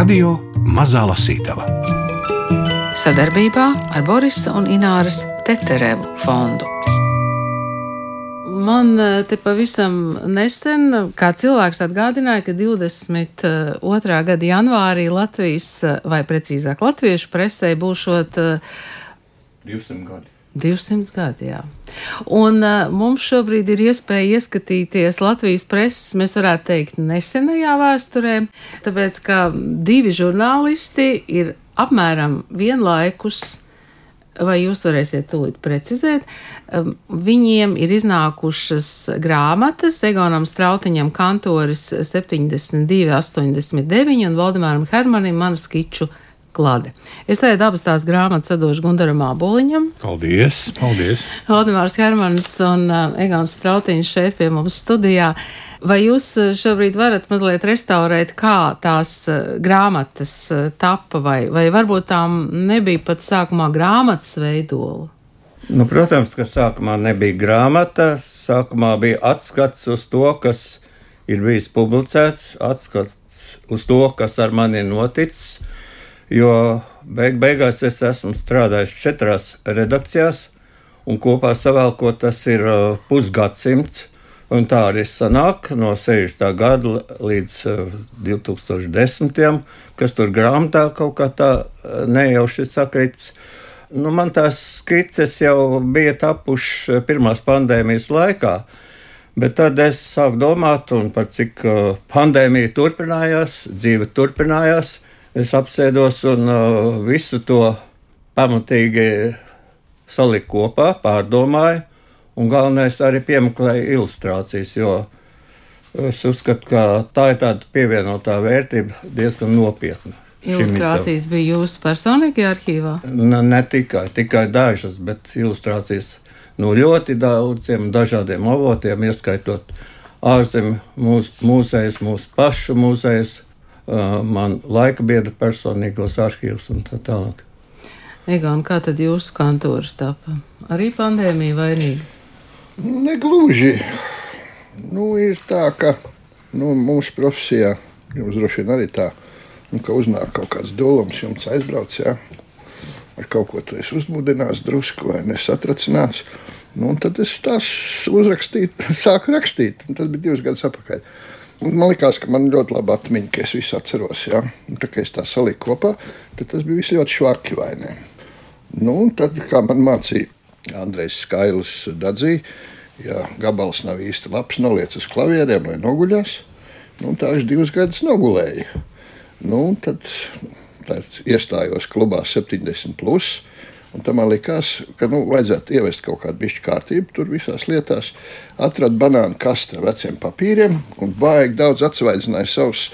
Radio Mazā Lasītava sadarbībā ar Borisa un Ināras Teterevu fondu. Man eh, te pavisam nesen kā cilvēks atgādināja, ka 22. gada janvārī Latvijas, eh, vai precīzāk latviešu presē, būšot 200 gadi. 200 gadi, jā. Un uh, mums šobrīd ir iespēja ieskatīties Latvijas preses, mēs varētu teikt, nesenajā vēsturē, tāpēc ka divi žurnālisti ir apmēram vienlaikus. Vai jūs varēsiet tūlīt precizēt? Um, viņiem ir iznākušas grāmatas, Egonam Strautiņam kantoris 72, 89 un Valdemāram Hermanim manas skiču klade. Es tagad abas tās grāmatas sadošu Gundaram Āboliņam. Paldies! paldies. Valdemārs Hermanis un uh, Egons Strautiņš šeit pie mums studijā. Vai jūs uh, šobrīd varat mazliet restaurēt, kā tās uh, grāmatas tapa, vai, vai varbūt tām nebija pat sākumā grāmatas veidola? Nu, protams, ka sākumā nebija grāmata, sākumā bija atskats uz to, kas ir bijis publicēts, atskats uz to, kas ar mani ir noticis jo beig beigās es esmu strādājis četrās redakcijās, un kopā savēlkot tas ir uh, pusgadsimts. Un tā arī sanāk no 60. gada līdz uh, 2010. kas tur grāmatā kaut kā tā uh, nejauši sakrits. Nu, man tās skices jau bija tapušas uh, pirmās pandēmijas laikā, bet tad es sāku domāt par cik uh, pandēmija turpinājās, dzīve turpinājās es apsēdos un uh, visu to pamatīgi saliku kopā, pārdomāju, un galvenais arī piemeklēju ilustrācijas, jo es uzskatu, ka tā ir tāda pievienotā vērtība diezgan nopietna. Ilustrācijas bija jūsu personīgajā arhīvā? Ne, ne tikai, tikai dažas, bet ilustrācijas no ļoti daudziem dažādiem avotiem, ieskaitot ārzemju mūzejus, mūsu pašu mūzejus man laika biedra personīgos arhīvus un tā tālāk. Egon, kā tad jūsu kantors tapa? Arī pandēmija vainīga? Negluži. Nu, ir tā, ka nu, mūsu profesijā jums droši vien arī tā, nu, ka uznāk kaut kāds dolums, jums aizbrauc, jā, ar kaut ko tu esi uzmudinājis drusku vai nesatracināts. Nu, tad es tās uzrakstīju, sāku rakstīt. Tas bija divus gadus atpakaļ. Man liekas, ka man ļoti labi atmiņa, ka es visu atceros. Ja? Un, tā kā es tā saliku kopā, tad tas bija ļoti švaki vai ne. Nu, tad, kā man mācīja Andrejs Skails, Dadzī, ja gabals nav īsti labs, noliec uz klavieriem, lai noguļās. Nu, tā viņš divus gadus nogulēja. Nu, tad, tad iestājos klubā 70. Plus, Un tam man likās, ka nu, vajadzētu ievest kaut kādu bišķu kārtību tur visās lietās. Atradu banānu kastu ar veciem papīriem un baigi daudz atsvaidzināju savus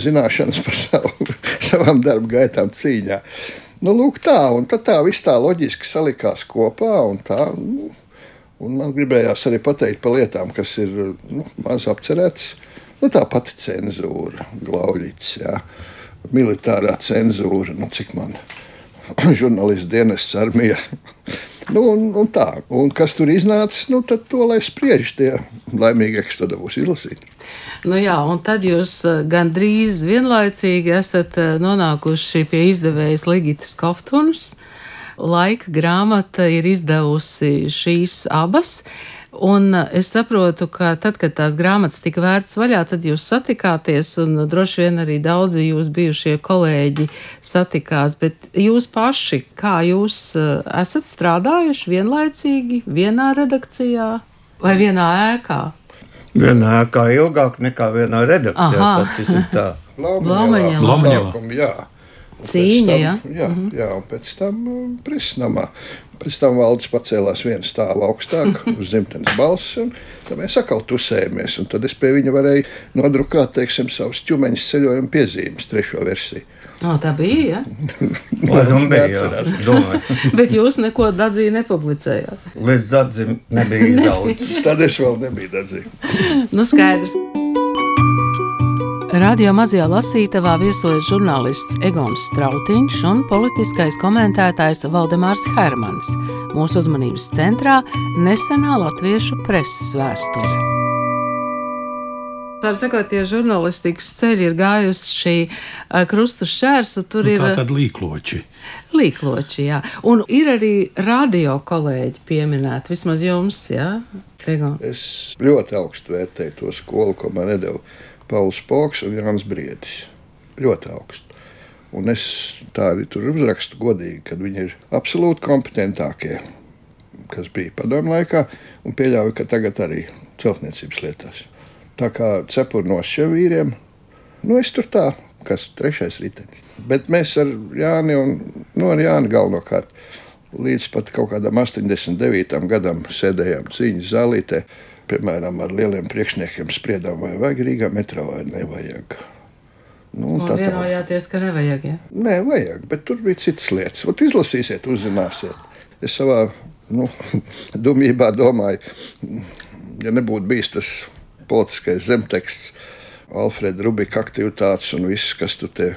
zināšanas par savu, savām darba gaitām cīņā. Nu, lūk, tā, un tā viss tā loģiski salikās kopā. Un tā, nu, un man gribējās arī pateikt par lietām, kas ir nu, maz apcerētas. Nu, tā pati cenzūra, glauģis, militārā cenzūra, nu, cik man ir žurnālistu dienests armijā. Nu, un, un tā, un kas tur iznācis, nu, to lai spriež tie laimīgie, kas to būs izlasīt. Nu jā, un tad jūs eh, gandrīz vienlaicīgi esat eh, nonākuši pie izdevējas Ligitas Koftunas. Laika grāmata ir izdevusi šīs abas. Un uh, es saprotu, ka tad, kad tās grāmatas tika vērtas vaļā, tad jūs satikāties, un droši vien arī daudzi jūs bijušie kolēģi satikās. Bet jūs paši, kā jūs uh, esat strādājuši vienlaicīgi vienā redakcijā vai vienā ēkā? Vienā ēkā ilgāk nekā vienā redakcijā. Tas ir tā. Lamaņā. Cīņa, tam, jā. Jā, mm -hmm. jā, un pēc tam uh, presnamā. Pēc tam valdes pacēlās vienu stāvu augstāk uz dzimtenes balss, un tad mēs atkal tusējāmies. Tad es pie viņa varēju nodrukāt, teiksim, savus ķumeņus ceļojuma piezīmes, trešo versiju. O, tā bija. Ja? Laikam bija. Jā, Bet jūs neko dadzīgi nepublicējāt. Līdz dadzim nebija izaudzis. Tad es vēl nebiju dadzīgi. nu, skaidrs. Radio mazajā lasītavā viesojas žurnālists Egons Strautiņš un politiskais komentētājs Valdemārs Hermans. Mūsu uzmanības centrā nesenā latviešu preses vēsture. Tāda sakot, tie žurnālistikas ceļi ir gājusi šī krustu šķērsu, tur Nu, ir tā tad līkloči. līkloči, jā. Un ir arī radio kolēģi pieminēti, vismaz jums, jā? Rigo. Es ļoti augstu vērtēju to skolu, ko man deva Pauls Poks un Jānis Briedis. Ļoti augstu. Un es tā arī tur uzrakstu godīgi, ka viņi ir absolūti kompetentākie, kas bija padomu laikā, un pieļauju, ka tagad arī celtniecības lietās. Tā kā cepurnos šiem vīriem, nu es tur tā, kas trešais ritenis. Bet mēs ar Jāni un nu, ar Jāni galvenokārt līdz pat kaut kādam 89. gadam sēdējām cīņas zālītē. Piemēram, ar lieliem priekšniekiem spriedām, vai vajag Rīgā metro vai nevajag. Nu, Un tā tā. vienojāties, ka nevajag, jā? Nē, vajag, bet tur bija citas lietas. Ot, izlasīsiet, uzzināsiet. Es savā nu, dumjībā domāju, ja nebūtu bijis tas politiskais zemteksts, Alfrēda Rubika aktivitātes un viss, kas tur te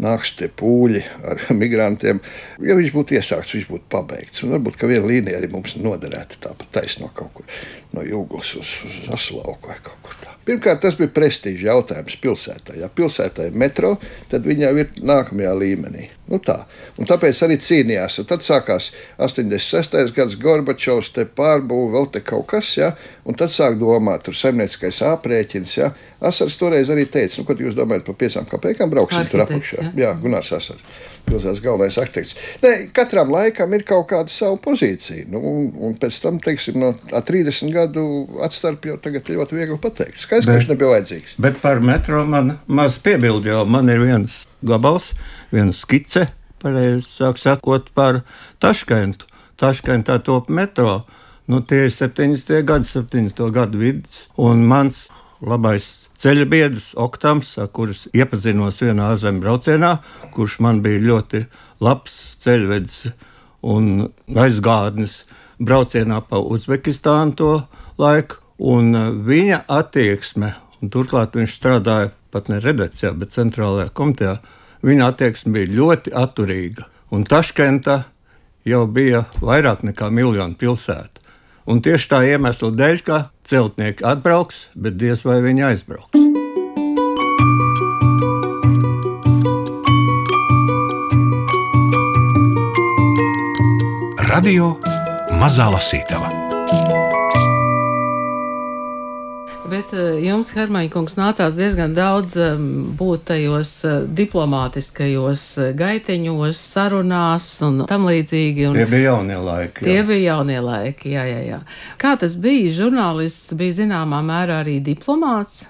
nāks tie pūļi ar migrantiem. Ja viņš būtu iesākts, viņš būtu pabeigts. Un varbūt viena līnija arī mums noderētu tāpat taisno kaut kur no jūglas uz, uz aslauku vai kaut kur tā. Pirmkārt, tas bija prestižs jautājums pilsētā. Ja pilsētā ir metro, tad viņa jau ir nākamajā līmenī. Nu tā. un tāpēc arī cīnījās. Un tad sākās 86. gads, Gorbačovs te pārbūvēja vēl te kaut kas, ja? un tad sāk domāt, tur saimnieciskais aprēķins. Ja? Asars toreiz arī teica, nu, ko jūs domājat par piecām kāpēkām brauksim tur apakšā. ja? Jā, Gunārs Asars. Pilsētas galvenais arhitekts. Nē, katram laikam ir kaut kāda sava pozīcija. Nu, un, un pēc tam, teiksim, no ā, 30 gadu atstarp jau tagad ir ļoti viegli pateikt. Skaidrs, ka Bet- viņš nebija vajadzīgs. Bet par metro man maz piebildi, jo man ir viens gabals, viena skice, pareizāk sakot, par Taškentu. Taškentā top metro. Nu, tie ir 70. gadi, 70. gadu vidus. Un mans labais ceļa biedrs Oktams, ar kurus iepazinos vienā ārzemju braucienā, kurš man bija ļoti labs ceļvedis un aizgādnis braucienā pa Uzbekistānu to laiku. Un uh, viņa attieksme, un turklāt viņš strādāja pat ne redakcijā, bet centrālajā komitejā, viņa attieksme bija ļoti atturīga. Un Taškenta jau bija vairāk nekā miljonu pilsētu. Un tieši tā iemesla dēļ, ka celtnieki atbrauks, bet diez vai viņi aizbrauks. Radio Mazā Lasītava. Bet eh, jums, Hermaņa kungs, nācās diezgan daudz em, būt tajos eh, diplomātiskajos eh, gaiteņos, sarunās un tam līdzīgi. Un Tie bija jaunie laiki. Tie jā. bija jaunie laiki, jā, jā, jā. Kā tas bija? Žurnālists bija zināmā mērā arī diplomāts.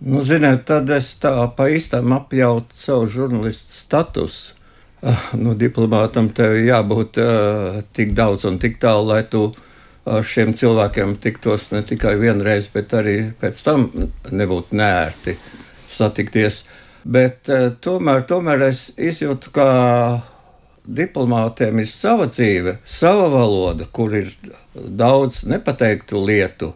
Nu, ziniet, tad es tā pa īstam apjautu savu žurnālistu statusu. Ah, Nu, diplomātam tev jābūt uh, tik daudz un tik tālu, lai tu ar šiem cilvēkiem tiktos ne tikai vienreiz, bet arī pēc tam nebūtu nērti satikties. Bet uh, tomēr, tomēr es izjūtu, ka diplomātiem ir sava dzīve, sava valoda, kur ir daudz nepateiktu lietu.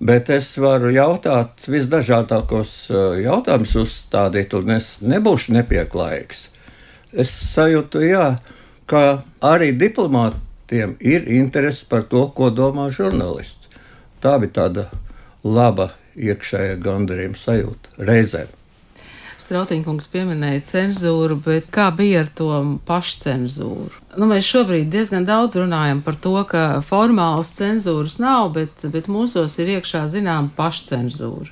Bet es varu jautāt visdažādākos eh, jautājumus, uzstādīt, un es nebūšu nepieklājīgs. Es sajūtu, jā, ka arī diplomātiem ir interese par to, ko domā žurnālists. Tā bija tāda laba iekšējā gandarījuma sajūta reizēm. Strautiņkungs pieminēja cenzūru, bet kā bija ar to pašcenzūru? Nu, mēs šobrīd diezgan daudz runājam par to, ka formālas cenzūras nav, bet, bet mūsos ir iekšā zinām pašcenzūra.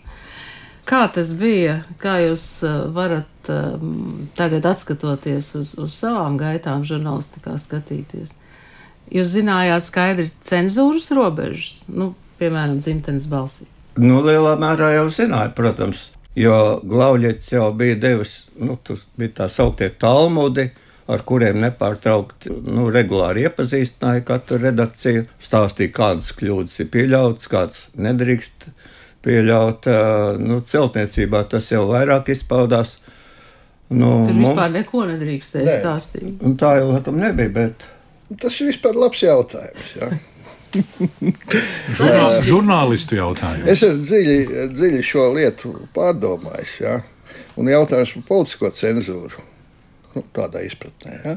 Kā tas bija? Kā jūs uh, varat um, tagad atskatoties uz, uz savām gaitām žurnālistikā skatīties? Jūs zinājāt skaidri cenzūras robežas, nu, piemēram, dzimtenes balsī. Nu, lielā mērā jau zināja, protams, jo Glauļets jau bija devis, nu, tur bija tā sauktie talmudi, ar kuriem nepārtraukti, nu, regulāri iepazīstināja katru redakciju, stāstīja, kādas kļūdas ir pieļautas, kādas nedrīkst pieļaut. Nu, celtniecībā tas jau vairāk izpaudās. Nu, Tur mums- vispār neko nedrīkstēja Nē. stāstīt. Tā jau laikam nebija, bet Tas ir vispār labs jautājums. Ja? Žurnā, žurnālistu jautājums. Es esmu dziļi, dziļi šo lietu pārdomājis. Ja? Un jautājums par politisko cenzūru, nu, tādā izpratnē, ja?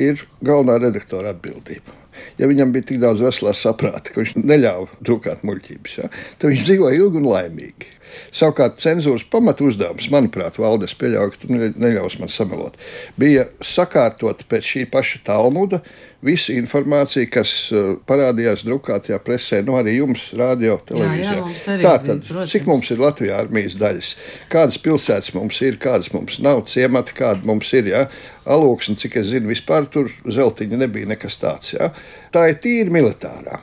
ir galvenā redaktora atbildība. ja viņam bija tik daudz veselā saprāta, ka viņš neļāva drukāt muļķības, ja, tad viņš dzīvoja ilgi un laimīgi. Savukārt cenzūras pamatu uzdevums, manuprāt, valdes pieļauj, ka tu neļaus man samelot, bija sakārtot pēc šī paša Talmuda visu informāciju, kas uh, parādījās drukātajā presē, nu arī jums, radio, televīzijā. Tātad, protams. cik mums ir Latvijā armijas daļas, kādas pilsētas mums ir, kādas mums nav, ciemati, kāda mums ir, ja? alūksni, cik es zinu, vispār tur zeltiņa nebija nekas tāds. Ja? Tā ir tīri militārā.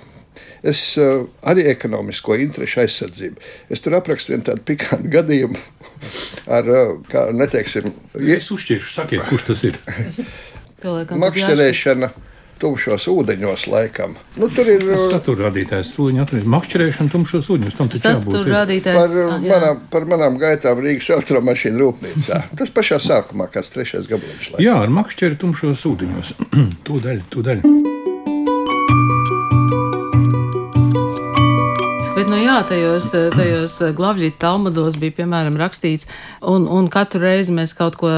Es uh, arī ekonomisko interešu aizsardzību. Es tur aprakstu vienu tādu pikantu gadījumu ar, uh, kā neteiksim, Es uzšķiršu, sakiet, kurš tas ir. Makšķerēšana tumšos ūdeņos laikam. Nu, tur ir uh, Satura radītājs, tūlīt atradīs makšķerēšanu tumšos ūdeņus. Tam taču jābūt. Rādītājs. par, ah, jā. manām, par manām gaitām Rīgas elektromašīnu rūpnīcā. Tas pašā sākumā, kāds trešais gabaliņš. laikam. Jā, ar makšķeri tumšos ūdeņos. tūdaļ, tūdaļ. Jā, tajos, tajos glavļu talmudos bija, piemēram, rakstīts, un, un katru reizi mēs kaut ko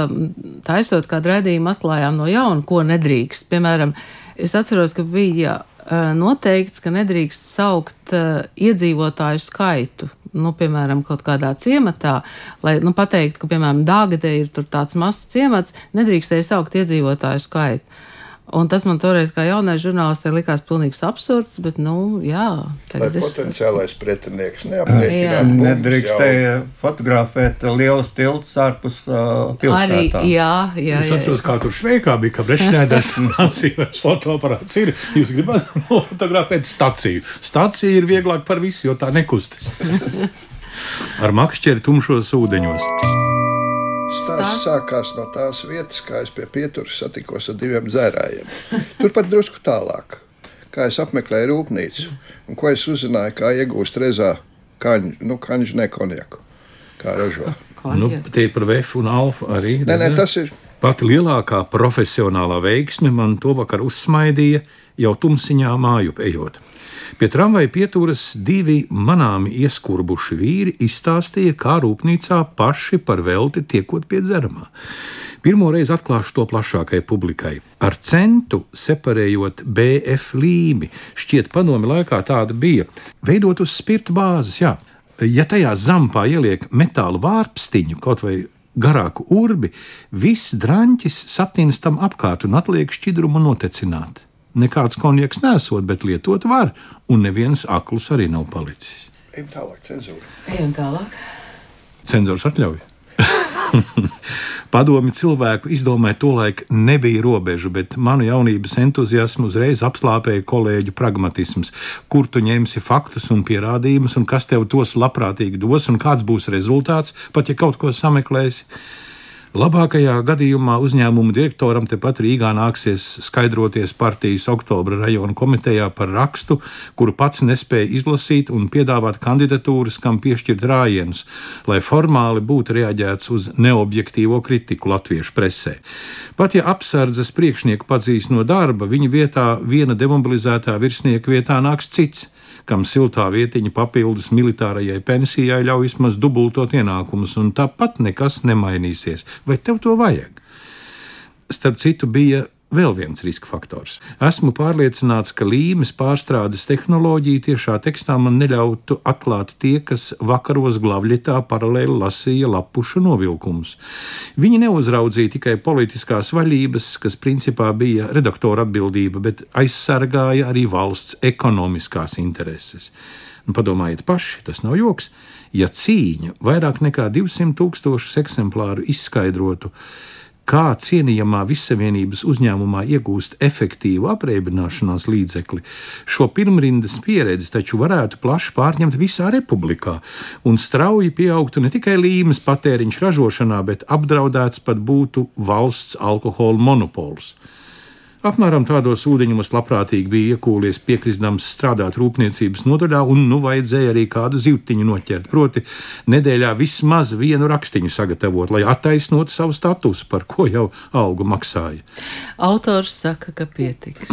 taisot, kādu redzējumu atklājām no jauna, ko nedrīkst. Piemēram, es atceros, ka bija eh, noteikts, ka nedrīkst saukt iedzīvotāju skaitu. Nu, piemēram, kaut kādā ciematā, lai nu, pateiktu, ka, piemēram, Dāngate ir tāds mazs ciemats, nedrīkstēja saukt iedzīvotāju skaitu. Un tas man toreiz, kā jaunai žurnālistai, likās pilnīgs absurds, bet, nu, jā, Lai tagad es. potenciālais pretinieks Jā. neaprēķinātu. mums jau- Nedrīkstēja fotografēt lielus tiltus ārpus uh, Arī, pilsētām. jā, jā, Es jā. atceros, kā tur Šveikā bija, ka Brešņēdas mansīvais fotoaparāts ir. Jūs gribat nofotografēt staciju. Stacija ir vieglāk par visu, jo tā nekustas. Ar makšķeri tumšos ūdeņos. Stāsts sākās no tās vietas, kā es pie pieturas satikos ar diviem dzērājiem. Turpat drusku tālāk, kā es apmeklēju rūpnīcu un ko es uzzināju, kā iegūst rezā kaņu, nu, kaņu ne konjaku, kā ražo. Nu, tie ir par VF un Alfa arī. Nē, nē, tas ir Pati lielākā profesionālā veiksme man to vakar uzsmaidīja jau tumsiņā māju ejot. Pie tramvaja pietūras divi manāmi ieskurbuši vīri izstāstīja, kā rūpnīcā paši par velti tiekot pie dzeramā. Pirmo reizi atklāšu to plašākai publikai. Ar centu separējot BF līmi, šķiet, padomi laikā tāda bija, veidot uz spirta bāzes. Jā. Ja tajā zampā ieliek metāla vārpstiņu, kaut vai garāku urbi, viss drāņķis satīnas tam apkārt un atliek šķidrumu notecināt. Nekāds konjaks nesot, bet lietot var, un neviens aklus arī nav palicis. ejam tālāk, cenzūra. Ejam tālāk. Cenzors atļauj. Padomi cilvēku izdomāja tolaik nebija robežu, bet manu jaunības entuziasmu uzreiz apslāpēja kolēģu pragmatisms. Kur tu ņemsi faktus un pierādījumus, un kas tev tos labprātīgi dos, un kāds būs rezultāts, pat ja kaut ko sameklēsi. Labākajā gadījumā uzņēmuma direktoram tepat Rīgā nāksies skaidroties partijas oktobra rajona komitejā par rakstu, kuru pats nespēja izlasīt un piedāvāt kandidatūras, kam piešķirt rājienus, lai formāli būtu reaģēts uz neobjektīvo kritiku latviešu presē. Pat ja apsardzes priekšnieku padzīs no darba, viņa vietā viena demobilizētā virsnieka vietā nāks cits kam siltā vietiņa papildus militārajai pensijai ļauj vismaz dubultot ienākumus, un tāpat nekas nemainīsies. Vai tev to vajag? Starp citu, bija vēl viens riska faktors. Esmu pārliecināts, ka līmes pārstrādes tehnoloģija tiešā tekstā man neļautu atklāt tie, kas vakaros glavļetā paralēli lasīja lapušu novilkumus. Viņi neuzraudzīja tikai politiskās vaļības, kas principā bija redaktora atbildība, bet aizsargāja arī valsts ekonomiskās intereses. Nu, padomājiet paši, tas nav joks. Ja cīņa vairāk nekā 200 tūkstošus eksemplāru izskaidrotu, kā cienījamā vissavienības uzņēmumā iegūst efektīvu apreibināšanās līdzekli, šo pirmrindas pieredzi taču varētu plaši pārņemt visā republikā, un strauji pieaugtu ne tikai līmes patēriņš ražošanā, bet apdraudēts pat būtu valsts alkohola monopols. Apmēram tādos ūdeņos labprātīgi bija iekūlies piekrisdams strādāt rūpniecības nodaļā, un nu vajadzēja arī kādu zivtiņu noķert. Proti, nedēļā vismaz vienu rakstiņu sagatavot, lai attaisnotu savu statusu, par ko jau algu maksāja. Autors saka, ka pietiks.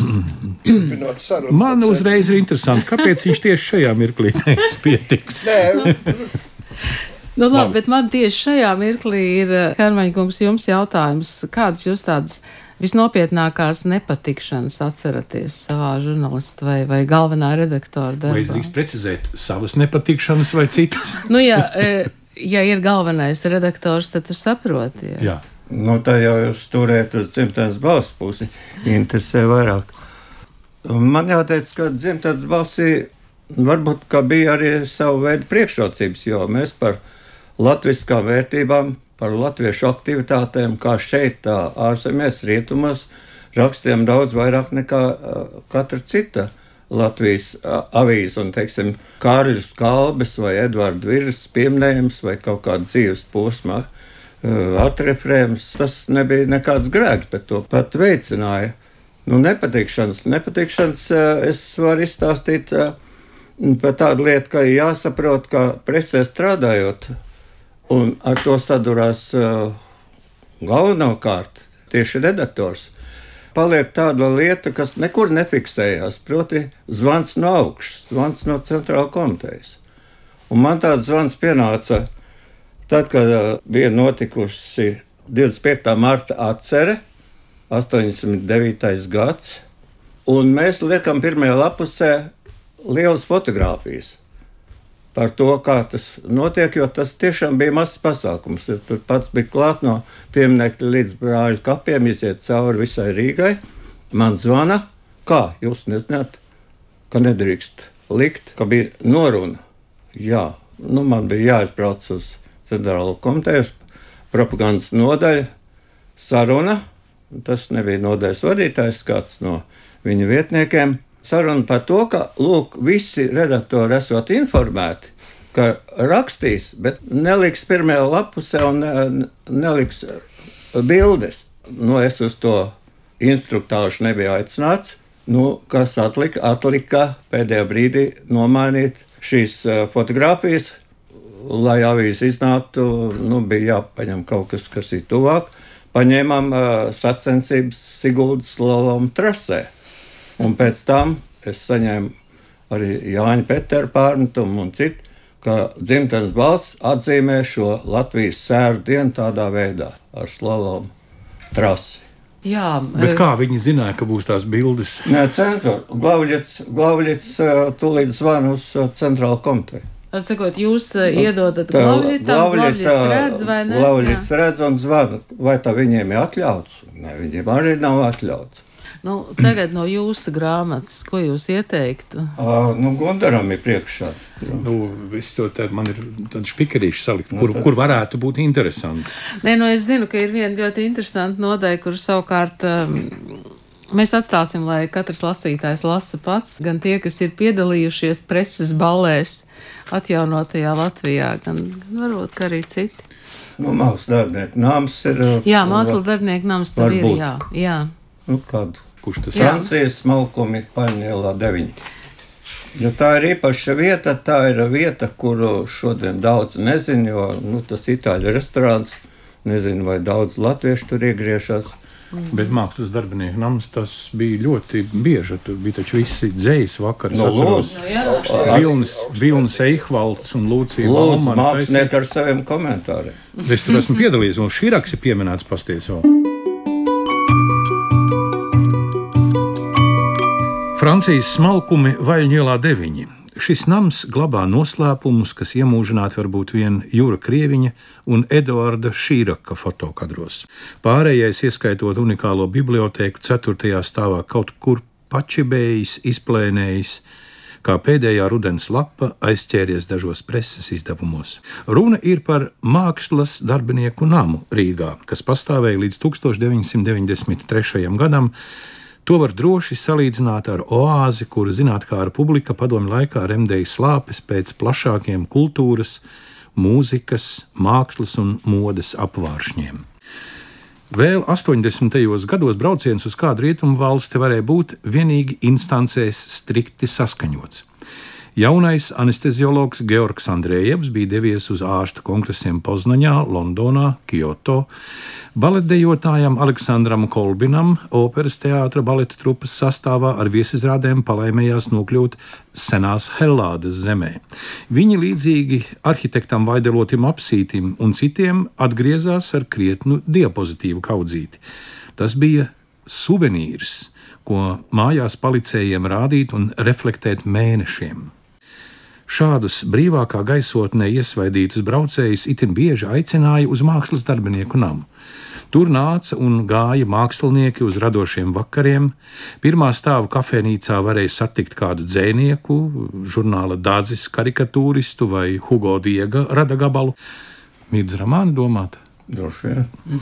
Man uzreiz ir interesanti, kāpēc viņš tieši šajā mirklī teica, pietiks. Nē, Nu, labi, Labi. bet man tieši šajā mirklī ir, Hermaņa kungs, jums jautājums, kādas jūs tādas visnopietnākās nepatikšanas atceraties savā žurnālistu vai, vai galvenā redaktora darbā? Vai es drīkst precizēt savas nepatikšanas vai citas? nu, jā, e, ja ir galvenais redaktors, tad tu saproti. Jā. jā. Nu, tā jau ir stūrēt uz dzimtenes balss pusi, interesē vairāk. Man jāteic, ka dzimtenes balsī varbūt bija arī savu veidu priekšrocības, jo mēs par latviskām vērtībām par latviešu aktivitātēm, kā šeit, tā ārzemēs, rietumos, rakstījām daudz vairāk nekā katra cita. Latvijas avīze un, teiksim, Kārļa Kalbes vai Edvards Virs pieminējums vai kaut kāda dzīves posma atrefrējums, tas nebija nekāds grēks, bet to pat veicināja. Nu, nepatikšanas, nepatikšanas es varu izstāstīt par tādu lietu, ka jāsaprot, ka presē strādājot, Un ar to sadurās uh, galvenokārt tieši redaktors. Paliek tāda lieta, kas nekur nefiksējās, proti, zvans no augšas, zvans no centrāla komitejas. Un man tāds zvans pienāca tad, kad uh, bija notikusi 25. marta atcere, 89. gads, un mēs liekam pirmajā lapusē lielas fotogrāfijas par to, kā tas notiek, jo tas tiešām bija mazs pasākums. Es tur pats biju klāt no pieminiekta līdz brāļu kapiem, iziet cauri visai Rīgai. Man zvana, kā jūs nezināt, ka nedrīkst likt, ka bija noruna. Jā, nu, man bija jāizbrauc uz centrālo komitejas propagandas nodaļu, saruna. Tas nebija nodaļas vadītājs, kāds no viņa vietniekiem saruna par to, ka lūk, visi redaktori esot informēti, ka rakstīs, bet neliks pirmajā lapusē un ne, neliks bildes. Nu, es uz to instruktāžu nebiju aicināts. Nu, kas atlika? Atlika pēdējā brīdī nomainīt šīs fotogrāfijas, lai avīze iznāktu. Nu, bija jāpaņem kaut kas, kas ir tuvāk. Paņēmām uh, sacensības Siguldas slalom trasē. Un pēc tam es saņēmu arī Jāņa Petera pārmetumu un citu, ka dzimtenes balss atzīmē šo Latvijas sēru dienu tādā veidā ar slalomu trasi. Jā, bet e, kā viņi zināja, ka būs tās bildes? Nē, cenzors. Glavļits tūlīt zvana uz centrālu komiteju. Atsakot, jūs iedodat Glavļitam, Glavļits redz vai ne? Glavļits redz un zvana, vai tā viņiem ir atļauts? Nē, viņiem arī nav atļauts. Nu, tagad no jūsu grāmatas, ko jūs ieteiktu? Uh, nu, Gundaram ir priekšā. Nu, viss to tā, man ir tādi špikarīši salikt, nu, kur, tad... kur varētu būt interesanti. Nē, nu es zinu, ka ir viena ļoti interesanta nodaļa, kur savukārt. Um, Mēs atstāsim, lai katrs lasītājs lasa pats, gan tie, kas ir piedalījušies preses balēs atjaunotajā Latvijā, gan varbūt arī citi. Nu, mākslas darbinieku nams ir. Jā, mākslas darbinieku nams tur ir, jā. jā. Nu, kādu kurš tas ir? Francijas smalkumi paņēlā deviņi. Ja tā ir īpaša vieta, tā ir vieta, kuru šodien daudz nezina, jo nu, tas ir itāļu restorāns. Nezinu, vai daudz latviešu tur iegriežas. Mm. Bet mākslas darbinieku nams tas bija ļoti bieži. Tur bija taču visi dzējas vakars. No, atceros, no, Vilnis, Vilnis Eihvalds un Lūcija Lūdzu, mākslinieki ar saviem komentāriem. Es tur esmu piedalījies, un šī raksts ir pieminēts pasties vēl. Francijas smalkumi Vaļņielā 9. Šis nams glabā noslēpumus, kas iemūžināti varbūt vien Jūra Krieviņa un Eduarda Šīraka fotokadros. Pārējais, ieskaitot unikālo bibliotēku, 4. stāvā kaut kur pačibējis, izplēnējis, kā pēdējā rudens lapa aizķēries dažos preses izdevumos. Runa ir par mākslas darbinieku namu Rīgā, kas pastāvēja līdz 1993. gadam To var droši salīdzināt ar oāzi, kuru zinātnākāra publika padomju laikā remdēja slāpes pēc plašākiem kultūras, mūzikas, mākslas un modes apvāršņiem. Vēl 80. gados brauciens uz kādu rietumu valsti varēja būt vienīgi instancēs strikti saskaņots. Jaunais anesteziologs Georgs Andrejevs bija devies uz ārstu kongresiem Poznaņā, Londonā, Kyoto. Baletdejotājam Aleksandram Kolbinam operas teātra baleta trupas sastāvā ar viesizrādēm palaimējās nokļūt senās Hellādes zemē. Viņi līdzīgi arhitektam Vaidelotim Apsītim un citiem atgriezās ar krietnu diapozitīvu kaudzīti. Tas bija suvenīrs, ko mājās palicējiem rādīt un reflektēt mēnešiem. Šādus brīvākā gaisotnē iesvaidītus braucējus itin bieži aicināja uz mākslas darbinieku namu. Tur nāca un gāja mākslinieki uz radošiem vakariem. Pirmā stāva kafejnīcā varēja satikt kādu dzinieku, žurnāla dārzis, karikatūristu vai Hugo Diega rada gabalu. Mīdz romānu domāt? Droši vien.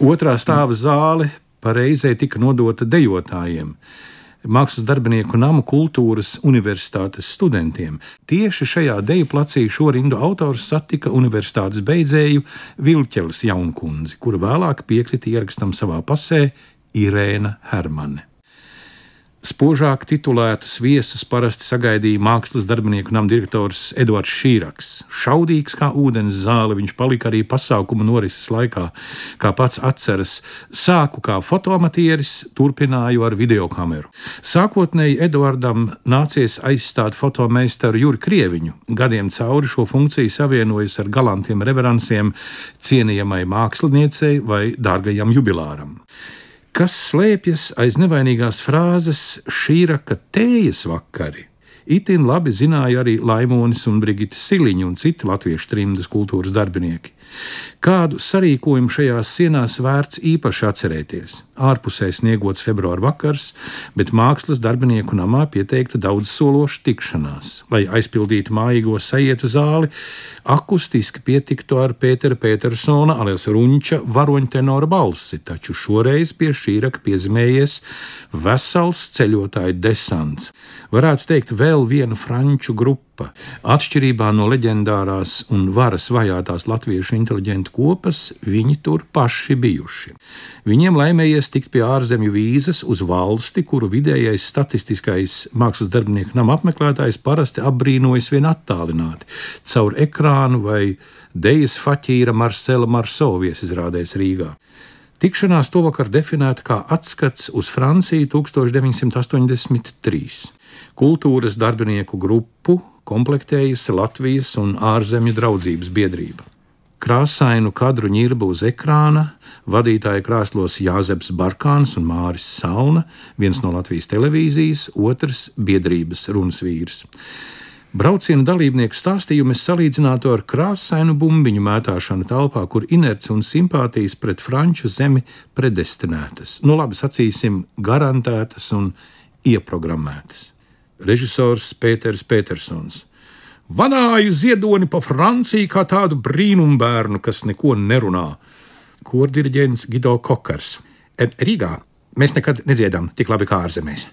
Otrā stāva zāle pareizē tika nodota dejotājiem mākslas darbinieku namu kultūras universitātes studentiem. Tieši šajā deju placī šo rindu autors satika universitātes beidzēju Vilķeles jaunkundzi, kura vēlāk piekrita ierakstam savā pasē Irēna Hermane. Spožāk titulētus viesus parasti sagaidīja mākslas darbinieku nama direktors Edvards Šīraks. Šaudīgs kā ūdens zāle, viņš palika arī pasākuma norises laikā. Kā pats atceras, sāku kā fotoamatieris, turpināju ar videokameru. Sākotnēji Edvardam nācies aizstāt fotomeistaru Juri Krieviņu. Gadiem cauri šo funkciju savienojas ar galantiem reveransiem cienījamai māksliniecei vai dārgajam jubilāram kas slēpjas aiz nevainīgās frāzes šī raka tējas vakari. Itin labi zināja arī Laimonis un Brigita Siliņa un citi latviešu trimdas kultūras darbinieki. Kādu sarīkojumu šajās sienās vērts īpaši atcerēties. Ārpusē sniegots februāra vakars, bet mākslas darbinieku namā pieteikta daudz sološa tikšanās. Lai aizpildītu mājīgo sajietu zāli, akustiski pietiktu ar Pētera Petersona, alias Runča varoņtenora balsi, taču šoreiz pie šī raka piezīmējies vesels ceļotāju desants. Varētu teikt, vēl viena franču grupa grupa. Atšķirībā no leģendārās un varas vajātās latviešu inteliģentu kopas, viņi tur paši bijuši. Viņiem laimējies tikt pie ārzemju vīzas uz valsti, kuru vidējais statistiskais mākslas darbinieku nama apmeklētājs parasti apbrīnojas vien attālināti caur ekrānu vai dejas faķīra Marcela Marso viesizrādēs Rīgā. Tikšanās to vakar definēta kā atskats uz Franciju 1983. Kultūras darbinieku grupu komplektējusi Latvijas un ārzemju draudzības biedrība. Krāsainu kadru ņirbu uz ekrāna vadītāja krāslos Jāzeps Barkāns un Māris Sauna, viens no Latvijas televīzijas, otrs biedrības runas vīrs. Brauciena dalībnieku stāstījumu es salīdzinātu ar krāsainu bumbiņu mētāšanu telpā, kur inerce un simpātijas pret franču zemi predestinētas, nu labi sacīsim, garantētas un ieprogrammētas režisors Pēters Petersons. Vanāju ziedoni pa Franciju kā tādu brīnumbērnu, kas neko nerunā. Kordiriģents Gido Kokars. Rīgā mēs nekad nedziedam tik labi kā ārzemēs.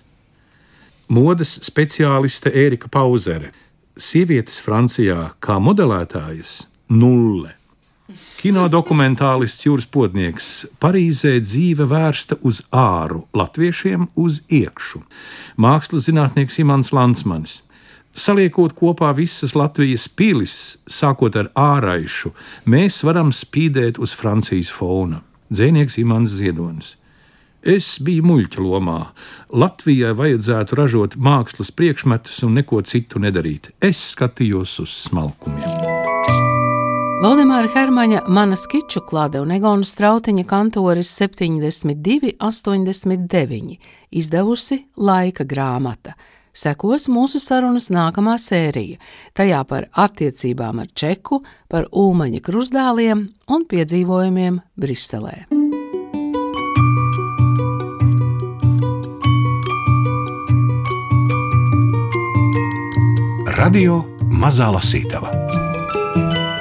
Modes speciāliste Ērika Pauzere. Sievietes Francijā kā modelētājas - nulle. Kino dokumentālists Jūras Podnieks Parīzē dzīve vērsta uz āru, latviešiem uz iekšu. Mākslas zinātnieks Imants Lansmanis. Saliekot kopā visas Latvijas pilis, sākot ar āraišu, mēs varam spīdēt uz Francijas fona. Dzēnieks Imants Ziedonis. Es biju muļķa lomā. Latvijai vajadzētu ražot mākslas priekšmetus un neko citu nedarīt. Es skatījos uz smalkumiem. Valdemāra Hermaņa, mana skiču klāde un Egona Strautiņa kantoris 72, 89, izdevusi laika grāmata. Sekos mūsu sarunas nākamā sērija, tajā par attiecībām ar Čeku, par ūmaņa krustdēliem un piedzīvojumiem Briselē. Radio Mazā Lasītava